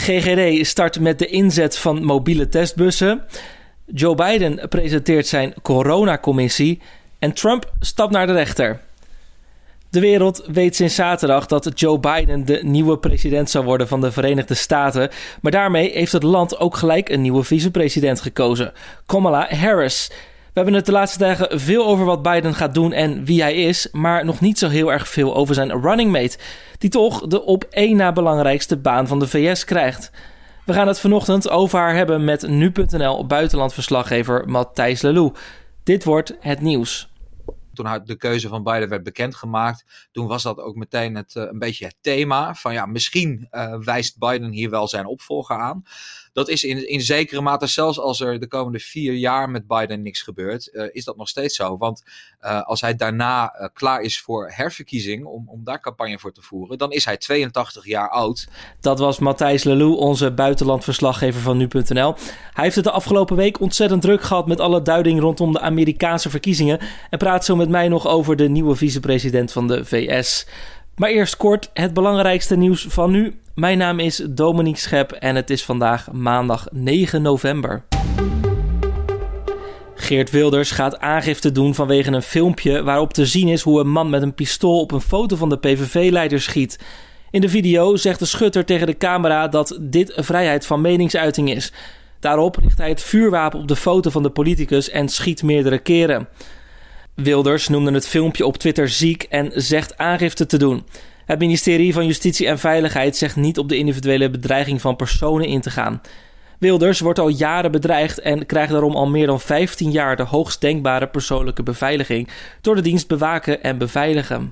GGD start met de inzet van mobiele testbussen. Joe Biden presenteert zijn coronacommissie. En Trump stapt naar de rechter. De wereld weet sinds zaterdag dat Joe Biden de nieuwe president zal worden van de Verenigde Staten. Maar daarmee heeft het land ook gelijk een nieuwe vicepresident gekozen: Kamala Harris. Hebben het de laatste dagen veel over wat Biden gaat doen en wie hij is, maar nog niet zo heel erg veel over zijn running mate, die toch de op één na belangrijkste baan van de VS krijgt. We gaan het vanochtend over haar hebben met nu.nl buitenlandverslaggever Matthijs Lelou. Dit wordt het nieuws toen de keuze van Biden werd bekendgemaakt, toen was dat ook meteen het, uh, een beetje het thema van ja, misschien uh, wijst Biden hier wel zijn opvolger aan dat is in, in zekere mate, zelfs als er de komende vier jaar met Biden niks gebeurt, uh, is dat nog steeds zo. Want uh, als hij daarna uh, klaar is voor herverkiezing, om, om daar campagne voor te voeren, dan is hij 82 jaar oud. Dat was Matthijs Lelou, onze buitenlandverslaggever van nu.nl. Hij heeft het de afgelopen week ontzettend druk gehad met alle duiding rondom de Amerikaanse verkiezingen en praat zo met mij nog over de nieuwe vicepresident van de VS. Maar eerst kort het belangrijkste nieuws van nu. Mijn naam is Dominique Schep en het is vandaag maandag 9 november. Geert Wilders gaat aangifte doen vanwege een filmpje waarop te zien is hoe een man met een pistool op een foto van de PVV-leider schiet. In de video zegt de schutter tegen de camera dat dit vrijheid van meningsuiting is. Daarop richt hij het vuurwapen op de foto van de politicus en schiet meerdere keren. Wilders noemde het filmpje op Twitter ziek en zegt aangifte te doen. Het ministerie van Justitie en Veiligheid zegt niet op de individuele bedreiging van personen in te gaan. Wilders wordt al jaren bedreigd en krijgt daarom al meer dan 15 jaar de hoogst denkbare persoonlijke beveiliging door de dienst bewaken en beveiligen.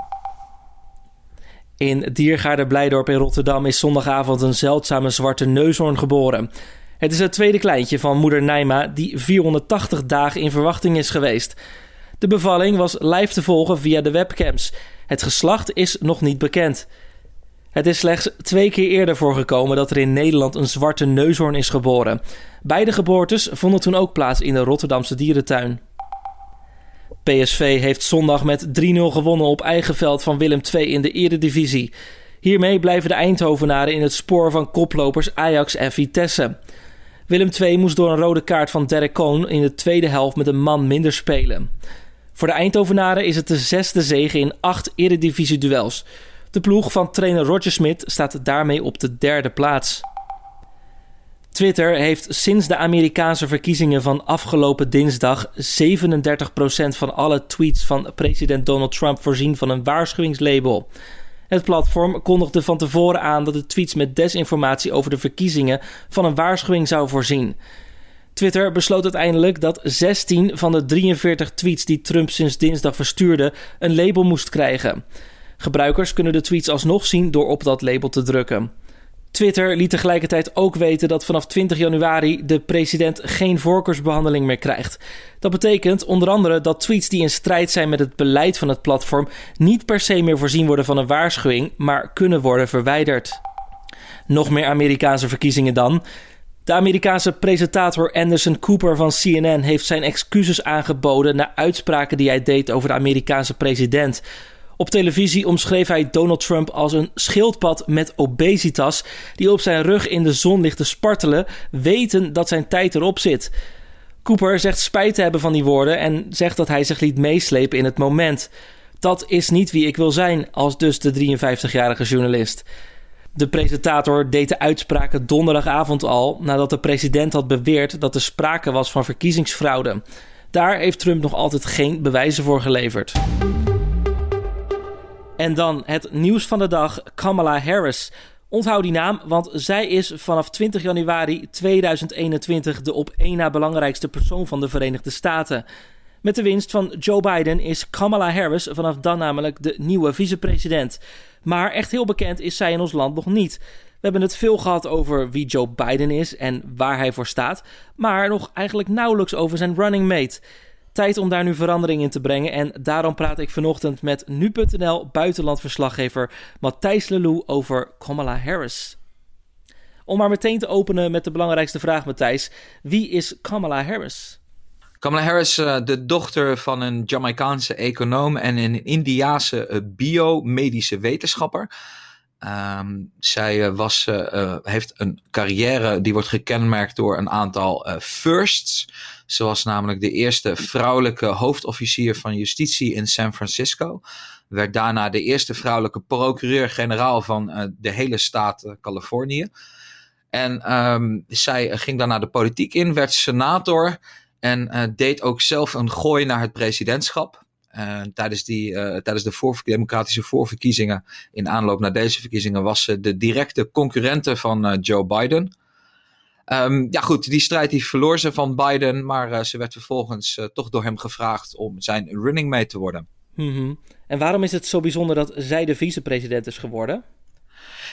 In Diergaarde Blijdorp in Rotterdam is zondagavond een zeldzame zwarte neushoorn geboren. Het is het tweede kleintje van moeder Nijma die 480 dagen in verwachting is geweest. De bevalling was live te volgen via de webcams. Het geslacht is nog niet bekend. Het is slechts twee keer eerder voorgekomen dat er in Nederland een zwarte neushoorn is geboren. Beide geboortes vonden toen ook plaats in de Rotterdamse dierentuin. PSV heeft zondag met 3-0 gewonnen op eigen veld van Willem II in de Eredivisie. Hiermee blijven de Eindhovenaren in het spoor van koplopers Ajax en Vitesse. Willem II moest door een rode kaart van Derek Cohn in de tweede helft met een man minder spelen. Voor de Eindhovenaren is het de zesde zege in acht eredivisie-duels. De ploeg van trainer Roger Smit staat daarmee op de derde plaats. Twitter heeft sinds de Amerikaanse verkiezingen van afgelopen dinsdag 37% van alle tweets van president Donald Trump voorzien van een waarschuwingslabel. Het platform kondigde van tevoren aan dat de tweets met desinformatie over de verkiezingen van een waarschuwing zou voorzien. Twitter besloot uiteindelijk dat 16 van de 43 tweets die Trump sinds dinsdag verstuurde een label moest krijgen. Gebruikers kunnen de tweets alsnog zien door op dat label te drukken. Twitter liet tegelijkertijd ook weten dat vanaf 20 januari de president geen voorkeursbehandeling meer krijgt. Dat betekent onder andere dat tweets die in strijd zijn met het beleid van het platform niet per se meer voorzien worden van een waarschuwing, maar kunnen worden verwijderd. Nog meer Amerikaanse verkiezingen dan. De Amerikaanse presentator Anderson Cooper van CNN heeft zijn excuses aangeboden na uitspraken die hij deed over de Amerikaanse president. Op televisie omschreef hij Donald Trump als een schildpad met obesitas die op zijn rug in de zon ligt te spartelen, weten dat zijn tijd erop zit. Cooper zegt spijt te hebben van die woorden en zegt dat hij zich liet meeslepen in het moment. Dat is niet wie ik wil zijn, als dus de 53-jarige journalist. De presentator deed de uitspraken donderdagavond al nadat de president had beweerd dat er sprake was van verkiezingsfraude. Daar heeft Trump nog altijd geen bewijzen voor geleverd. En dan het nieuws van de dag: Kamala Harris. Onthoud die naam, want zij is vanaf 20 januari 2021 de op één na belangrijkste persoon van de Verenigde Staten. Met de winst van Joe Biden is Kamala Harris vanaf dan namelijk de nieuwe vicepresident. Maar echt heel bekend is zij in ons land nog niet. We hebben het veel gehad over wie Joe Biden is en waar hij voor staat, maar nog eigenlijk nauwelijks over zijn running mate. Tijd om daar nu verandering in te brengen en daarom praat ik vanochtend met nu.nl buitenlandverslaggever Matthijs Lelou over Kamala Harris. Om maar meteen te openen met de belangrijkste vraag, Matthijs. Wie is Kamala Harris? Kamala Harris, uh, de dochter van een Jamaicaanse econoom en een Indiaanse uh, biomedische wetenschapper. Ehm, zij was, heeft een carrière die wordt gekenmerkt door een aantal firsts. Ze was namelijk de eerste vrouwelijke hoofdofficier van justitie in San Francisco. Werd daarna de eerste vrouwelijke procureur-generaal van de hele staat Californië. En um, zij ging daarna de politiek in, werd senator en uh, deed ook zelf een gooi naar het presidentschap. Uh, tijdens, die, uh, tijdens de democratische voorverkiezingen, in aanloop naar deze verkiezingen, was ze de directe concurrente van Joe Biden. Um, ja, goed, die strijd die verloor ze van Biden, maar ze werd vervolgens toch door hem gevraagd om zijn running mate te worden. Mm. En waarom is het zo bijzonder dat zij de vicepresident is geworden?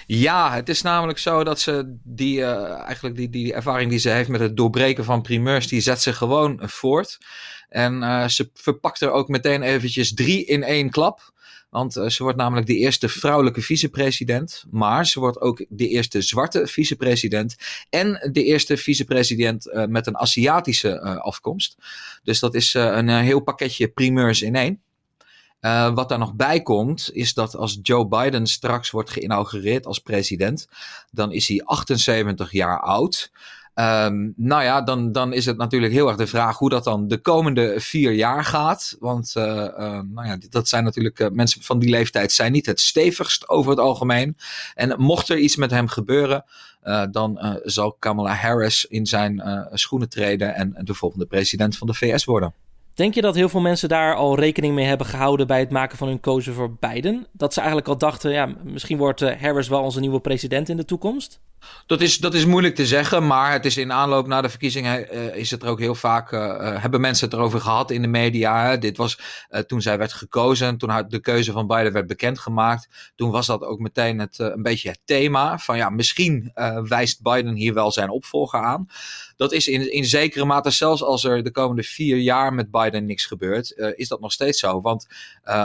Ja, het is namelijk zo dat ze die, uh, eigenlijk die, die ervaring die ze heeft met het doorbreken van primeurs, die zet ze gewoon voort. En uh, ze verpakt er ook meteen eventjes drie in één klap. Want uh, ze wordt namelijk de eerste vrouwelijke vicepresident. Maar ze wordt ook de eerste zwarte vicepresident. En de eerste vicepresident met een Aziatische afkomst. Dus dat is een heel pakketje primeurs in één. Uh, wat daar nog bij komt, is dat als Joe Biden straks wordt geïnaugureerd als president, dan is hij 78 jaar oud. Um, nou ja, dan, dan is het natuurlijk heel erg de vraag hoe dat dan de komende vier jaar gaat. Want uh, uh, nou ja, dat zijn natuurlijk mensen van die leeftijd zijn niet het stevigst over het algemeen. En mocht er iets met hem gebeuren, dan zal Kamala Harris in zijn schoenen treden en de volgende president van de VS worden. Denk je dat heel veel mensen daar al rekening mee hebben gehouden bij het maken van hun keuze voor Biden? Dat ze eigenlijk al dachten, ja, misschien wordt Harris wel onze nieuwe president in de toekomst? Dat is, dat is moeilijk te zeggen, maar het is in aanloop naar de verkiezingen uh, is het er ook heel vaak, uh, hebben mensen het erover gehad in de media. Hè. Dit was toen zij werd gekozen, toen de keuze van Biden werd bekendgemaakt. Toen was dat ook meteen het, een beetje het thema van ja, misschien wijst Biden hier wel zijn opvolger aan. Dat is in, in zekere mate, zelfs als er de komende vier jaar met Biden niks gebeurt, is dat nog steeds zo. Want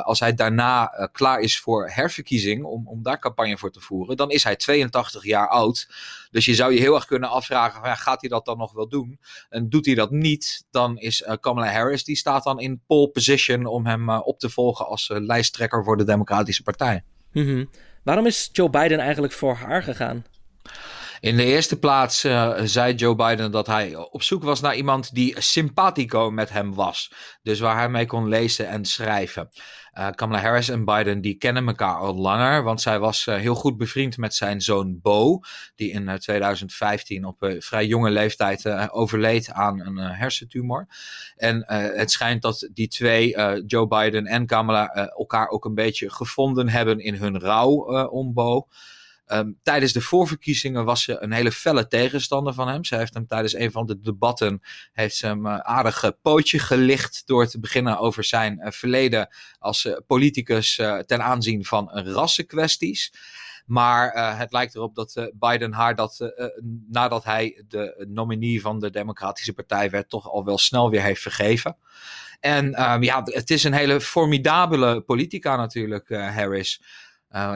als hij daarna klaar is voor herverkiezing, om, om daar campagne voor te voeren, dan is hij 82 jaar oud. Dus je zou je heel erg kunnen afvragen, ja, gaat hij dat dan nog wel doen? En doet hij dat niet, dan is uh, Kamala Harris, die staat dan in pole position om hem uh, op te volgen als uh, lijsttrekker voor de Democratische Partij. -hmm. Waarom is Joe Biden eigenlijk voor haar gegaan? In de eerste plaats uh, zei Joe Biden dat hij op zoek was naar iemand die sympathico met hem was. Dus waar hij mee kon lezen en schrijven. Uh, Kamala Harris en Biden die kennen elkaar al langer, want zij was uh, heel goed bevriend met zijn zoon Bo, die in 2015 op vrij jonge leeftijd overleed aan een hersentumor. En het schijnt dat die twee, Joe Biden en Kamala, elkaar ook een beetje gevonden hebben in hun rouw om Bo. Um, tijdens de voorverkiezingen was ze een hele felle tegenstander van hem. Ze heeft hem tijdens een van de debatten heeft hem uh, aardig pootje gelicht door te beginnen over zijn uh, verleden als politicus ten aanzien van rassenkwesties. Maar het lijkt erop dat Biden haar dat nadat hij de nominee van de Democratische Partij werd, toch al wel snel weer heeft vergeven. En um, ja, het is een hele formidabele politica natuurlijk, Harris.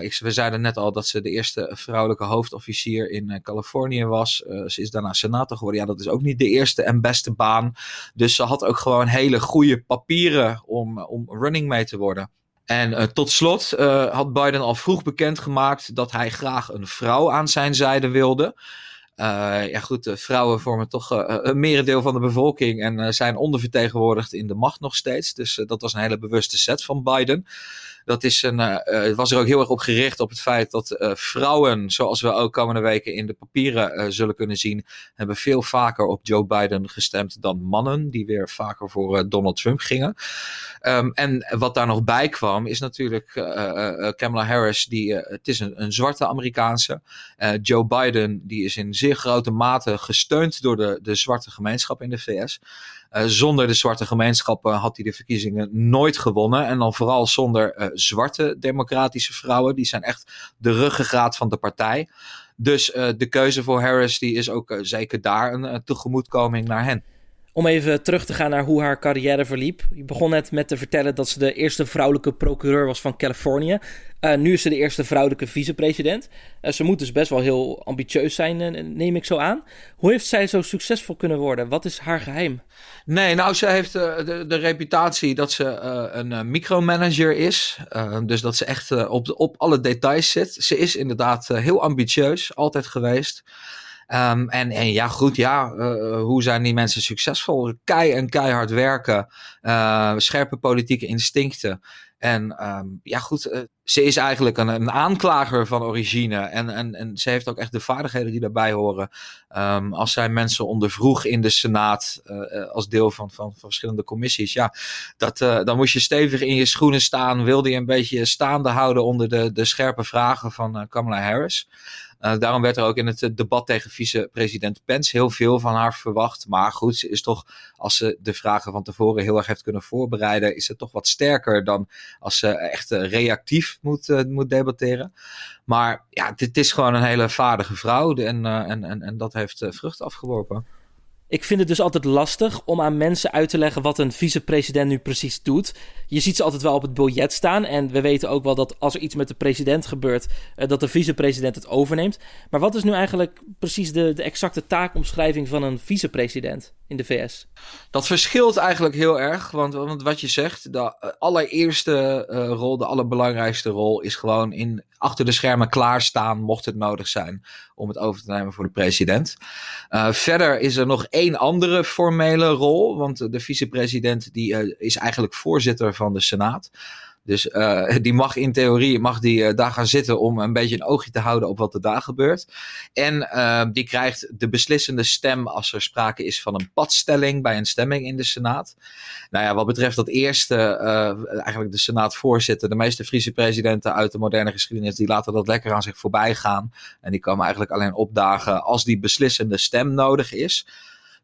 Ik, we zeiden net al dat ze de eerste vrouwelijke hoofdofficier in uh, Californië was. Uh, ze is daarna senator geworden. Ja, dat is ook niet de eerste en beste baan. Dus ze had ook gewoon hele goede papieren om, om running mee te worden. En tot slot had Biden al vroeg bekendgemaakt dat hij graag een vrouw aan zijn zijde wilde. ja goed, vrouwen vormen toch een merendeel van de bevolking en zijn ondervertegenwoordigd in de macht nog steeds. Dus dat was een hele bewuste set van Biden. Dat is een, uh, was er ook heel erg op gericht op het feit dat uh, vrouwen, zoals we ook komende weken in de papieren zullen kunnen zien, hebben veel vaker op Joe Biden gestemd dan mannen, die weer vaker voor Donald Trump gingen. Um, en wat daar nog bij kwam, is natuurlijk Kamala Harris, die, het is een, een zwarte Amerikaanse. Joe Biden, die is in zeer grote mate gesteund door de, de zwarte gemeenschap in de VS. Uh, zonder de zwarte gemeenschap uh, had hij de verkiezingen nooit gewonnen. En dan vooral zonder uh, zwarte democratische vrouwen. Die zijn echt de ruggengraat van de partij. Dus de keuze voor Harris die is ook zeker daar een tegemoetkoming naar hen. Om even terug te gaan naar hoe haar carrière verliep. Je begon net met te vertellen dat ze de eerste vrouwelijke procureur was van Californië. Uh, nu is ze de eerste vrouwelijke vicepresident. Uh, ze moet dus best wel heel ambitieus zijn, uh, neem ik zo aan. Hoe heeft zij zo succesvol kunnen worden? Wat is haar geheim? Nee, nou, ze heeft de, de, reputatie dat ze een micromanager is. dus dat ze echt op, op alle details zit. Ze is inderdaad heel ambitieus, altijd geweest. Um, en, en ja, goed, ja, uh, hoe zijn die mensen succesvol? Kei en keihard werken, uh, scherpe politieke instincten. En um, ja, goed, ze is eigenlijk een, aanklager van origine. En, en, ze heeft ook echt de vaardigheden die daarbij horen. Um, als zij mensen ondervroeg in de Senaat, als deel van, van, van, verschillende commissies, ja, dat, dan moest je stevig in je schoenen staan. Wilde je een beetje staande houden onder de, de scherpe vragen van Kamala Harris. Uh, daarom werd er ook in het eh, debat tegen vice-president Pence heel veel van haar verwacht. Maar goed, ze is toch, als ze de vragen van tevoren heel erg heeft kunnen voorbereiden, is het toch wat sterker dan als ze echt uh, reactief moet, moet debatteren. Maar ja, dit is gewoon een hele vaardige vrouw en, en, en, en dat heeft vrucht afgeworpen. Ik vind het dus altijd lastig om aan mensen uit te leggen wat een vicepresident nu precies doet. Je ziet ze altijd wel op het biljet staan. En we weten ook wel dat als er iets met de president gebeurt, uh, dat de vicepresident het overneemt. Maar wat is nu eigenlijk precies de, de exacte taakomschrijving van een vicepresident in de VS? Dat verschilt eigenlijk heel erg. Want, want wat je zegt, de eh, allereerste uh, rol, de allerbelangrijkste rol, is gewoon in, achter de schermen klaarstaan, mocht het nodig zijn, om het over te nemen voor de president. Uh, verder is er nog één andere formele rol, want de vicepresident die, is eigenlijk voorzitter van de Senaat. Dus uh, die mag in theorie mag die, uh, daar gaan zitten om een beetje een oogje te houden op wat er daar gebeurt. En uh, die krijgt de beslissende stem als er sprake is van een padstelling bij een stemming in de Senaat. Nou ja, wat betreft dat eerste, eigenlijk de Senaatvoorzitter, de meeste Friese presidenten uit de moderne geschiedenis, die laten dat lekker aan zich voorbij gaan. En die komen eigenlijk alleen opdagen als die beslissende stem nodig is.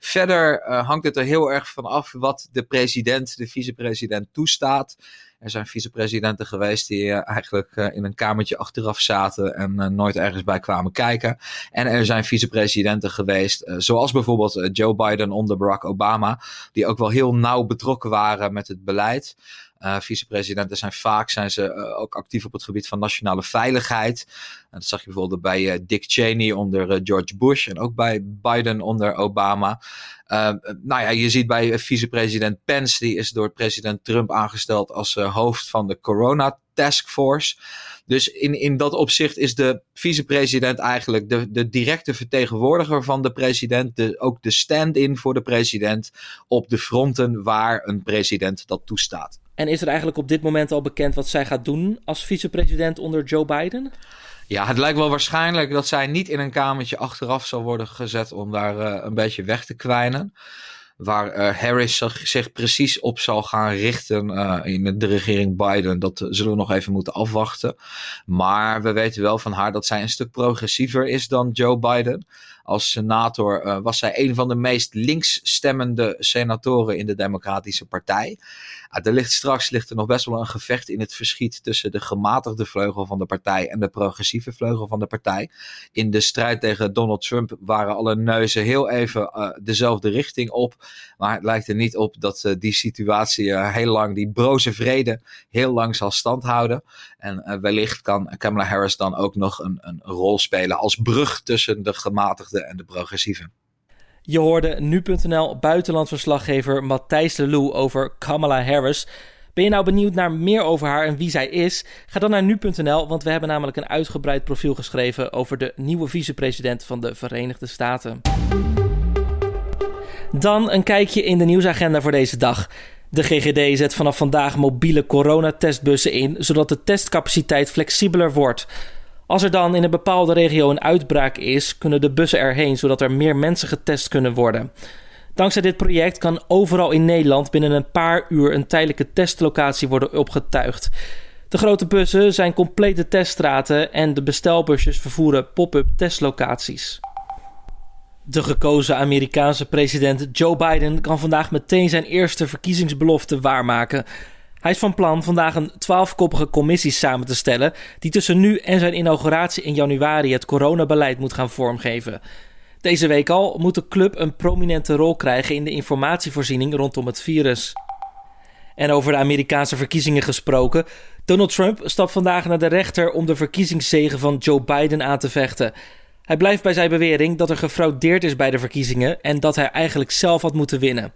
Verder uh, hangt het er heel erg van af wat de president, de vicepresident toestaat. Er zijn vicepresidenten geweest die uh, eigenlijk uh, in een kamertje achteraf zaten en nooit ergens bij kwamen kijken. En er zijn vicepresidenten geweest, zoals bijvoorbeeld Joe Biden onder Barack Obama, die ook wel heel nauw betrokken waren met het beleid. Uh, vicepresidenten zijn vaak zijn ze uh, ook actief op het gebied van nationale veiligheid. En dat zag je bijvoorbeeld bij uh, Dick Cheney onder George Bush en ook bij Biden onder Obama. nou ja, je ziet bij vicepresident Pence, die is door president Trump aangesteld als hoofd van de Corona Task Force. Dus in, in dat opzicht is de vicepresident eigenlijk de, de directe vertegenwoordiger van de president. De, ook de stand-in voor de president op de fronten waar een president dat toestaat. En is er eigenlijk op dit moment al bekend wat zij gaat doen als vicepresident onder Joe Biden? Ja, het lijkt wel waarschijnlijk dat zij niet in een kamertje achteraf zal worden gezet om daar uh, een beetje weg te kwijnen. Waar uh, Harris zich precies op zal gaan richten uh, in de regering Biden, dat zullen we nog even moeten afwachten. Maar we weten wel van haar dat zij een stuk progressiever is dan Joe Biden. Als senator was zij een van de meest links stemmende senatoren in de Democratische Partij. Er ligt straks ligt er nog best wel een gevecht in het verschiet tussen de gematigde vleugel van de partij en de progressieve vleugel van de partij. In de strijd tegen Donald Trump waren alle neuzen heel even uh, dezelfde richting op. Maar het lijkt er niet op dat uh, die situatie uh, heel lang, die broze vrede, heel lang zal standhouden. En wellicht kan Kamala Harris dan ook nog een, een rol spelen als brug tussen de gematigde en de progressieve. Je hoorde nu.nl buitenlandverslaggever Matthijs Lelou over Kamala Harris. Ben je nou benieuwd naar meer over haar en wie zij is? Ga dan naar nu.nl, want we hebben namelijk een uitgebreid profiel geschreven over de nieuwe vicepresident van de Verenigde Staten. Dan een kijkje in de nieuwsagenda voor deze dag. De GGD zet vanaf vandaag mobiele coronatestbussen in, zodat de testcapaciteit flexibeler wordt. Als er dan in een bepaalde regio een uitbraak is, kunnen de bussen erheen, zodat er meer mensen getest kunnen worden. Dankzij dit project kan overal in Nederland binnen een paar uur een tijdelijke testlocatie worden opgetuigd. De grote bussen zijn complete teststraten en de bestelbusjes vervoeren pop-up testlocaties. De gekozen Amerikaanse president Joe Biden kan vandaag meteen zijn eerste verkiezingsbelofte waarmaken. Hij is van plan vandaag een twaalfkoppige commissie samen te stellen die tussen nu en zijn inauguratie in januari het coronabeleid moet gaan vormgeven. Deze week al moet de club een prominente rol krijgen in de informatievoorziening rondom het virus. En over de Amerikaanse verkiezingen gesproken. Donald Trump stapt vandaag naar de rechter om de verkiezingszegen van Joe Biden aan te vechten. Hij blijft bij zijn bewering dat er gefraudeerd is bij de verkiezingen en dat hij eigenlijk zelf had moeten winnen.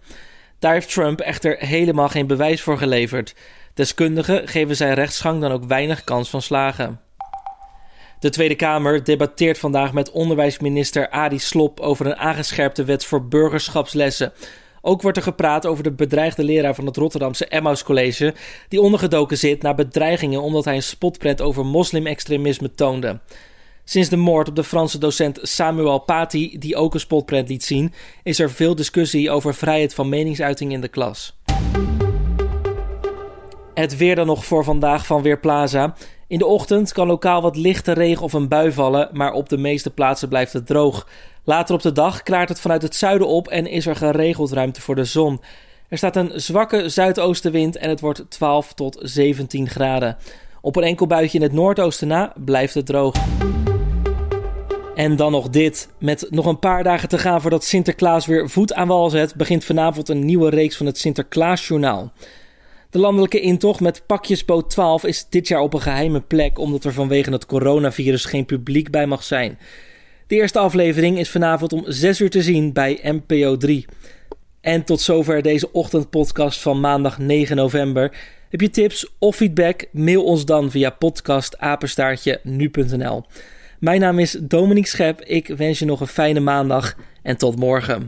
Daar heeft Trump echter helemaal geen bewijs voor geleverd. Deskundigen geven zijn rechtsgang dan ook weinig kans van slagen. De Tweede Kamer debatteert vandaag met onderwijsminister Adi Slop over een aangescherpte wet voor burgerschapslessen. Ook wordt er gepraat over de bedreigde leraar van het Rotterdamse Emmaus College, die ondergedoken zit na bedreigingen omdat hij een spotprent over moslimextremisme toonde. Sinds de moord op de Franse docent Samuel Paty, die ook een spotprint liet zien, is er veel discussie over vrijheid van meningsuiting in de klas. Het weer dan nog voor vandaag van Weerplaza. In de ochtend kan lokaal wat lichte regen of een bui vallen, maar op de meeste plaatsen blijft het droog. Later op de dag klaart het vanuit het zuiden op en is er geregeld ruimte voor de zon. Er staat een zwakke zuidoostenwind en het wordt 12 tot 17 graden. Op een enkel buitje in het noordoosten na blijft het droog. En dan nog dit. Met nog een paar dagen te gaan voordat Sinterklaas weer voet aan wal zet, begint vanavond een nieuwe reeks van het Sinterklaasjournaal. De landelijke intocht met pakjesboot 12 is dit jaar op een geheime plek, omdat er vanwege het coronavirus geen publiek bij mag zijn. De eerste aflevering is vanavond om 6 uur te zien bij NPO 3. En tot zover deze ochtendpodcast van maandag 9 november. Heb je tips of feedback? Mail ons dan via podcastapenstaartje nu.nl. Mijn naam is Dominique Schep. Ik wens je nog een fijne maandag en tot morgen.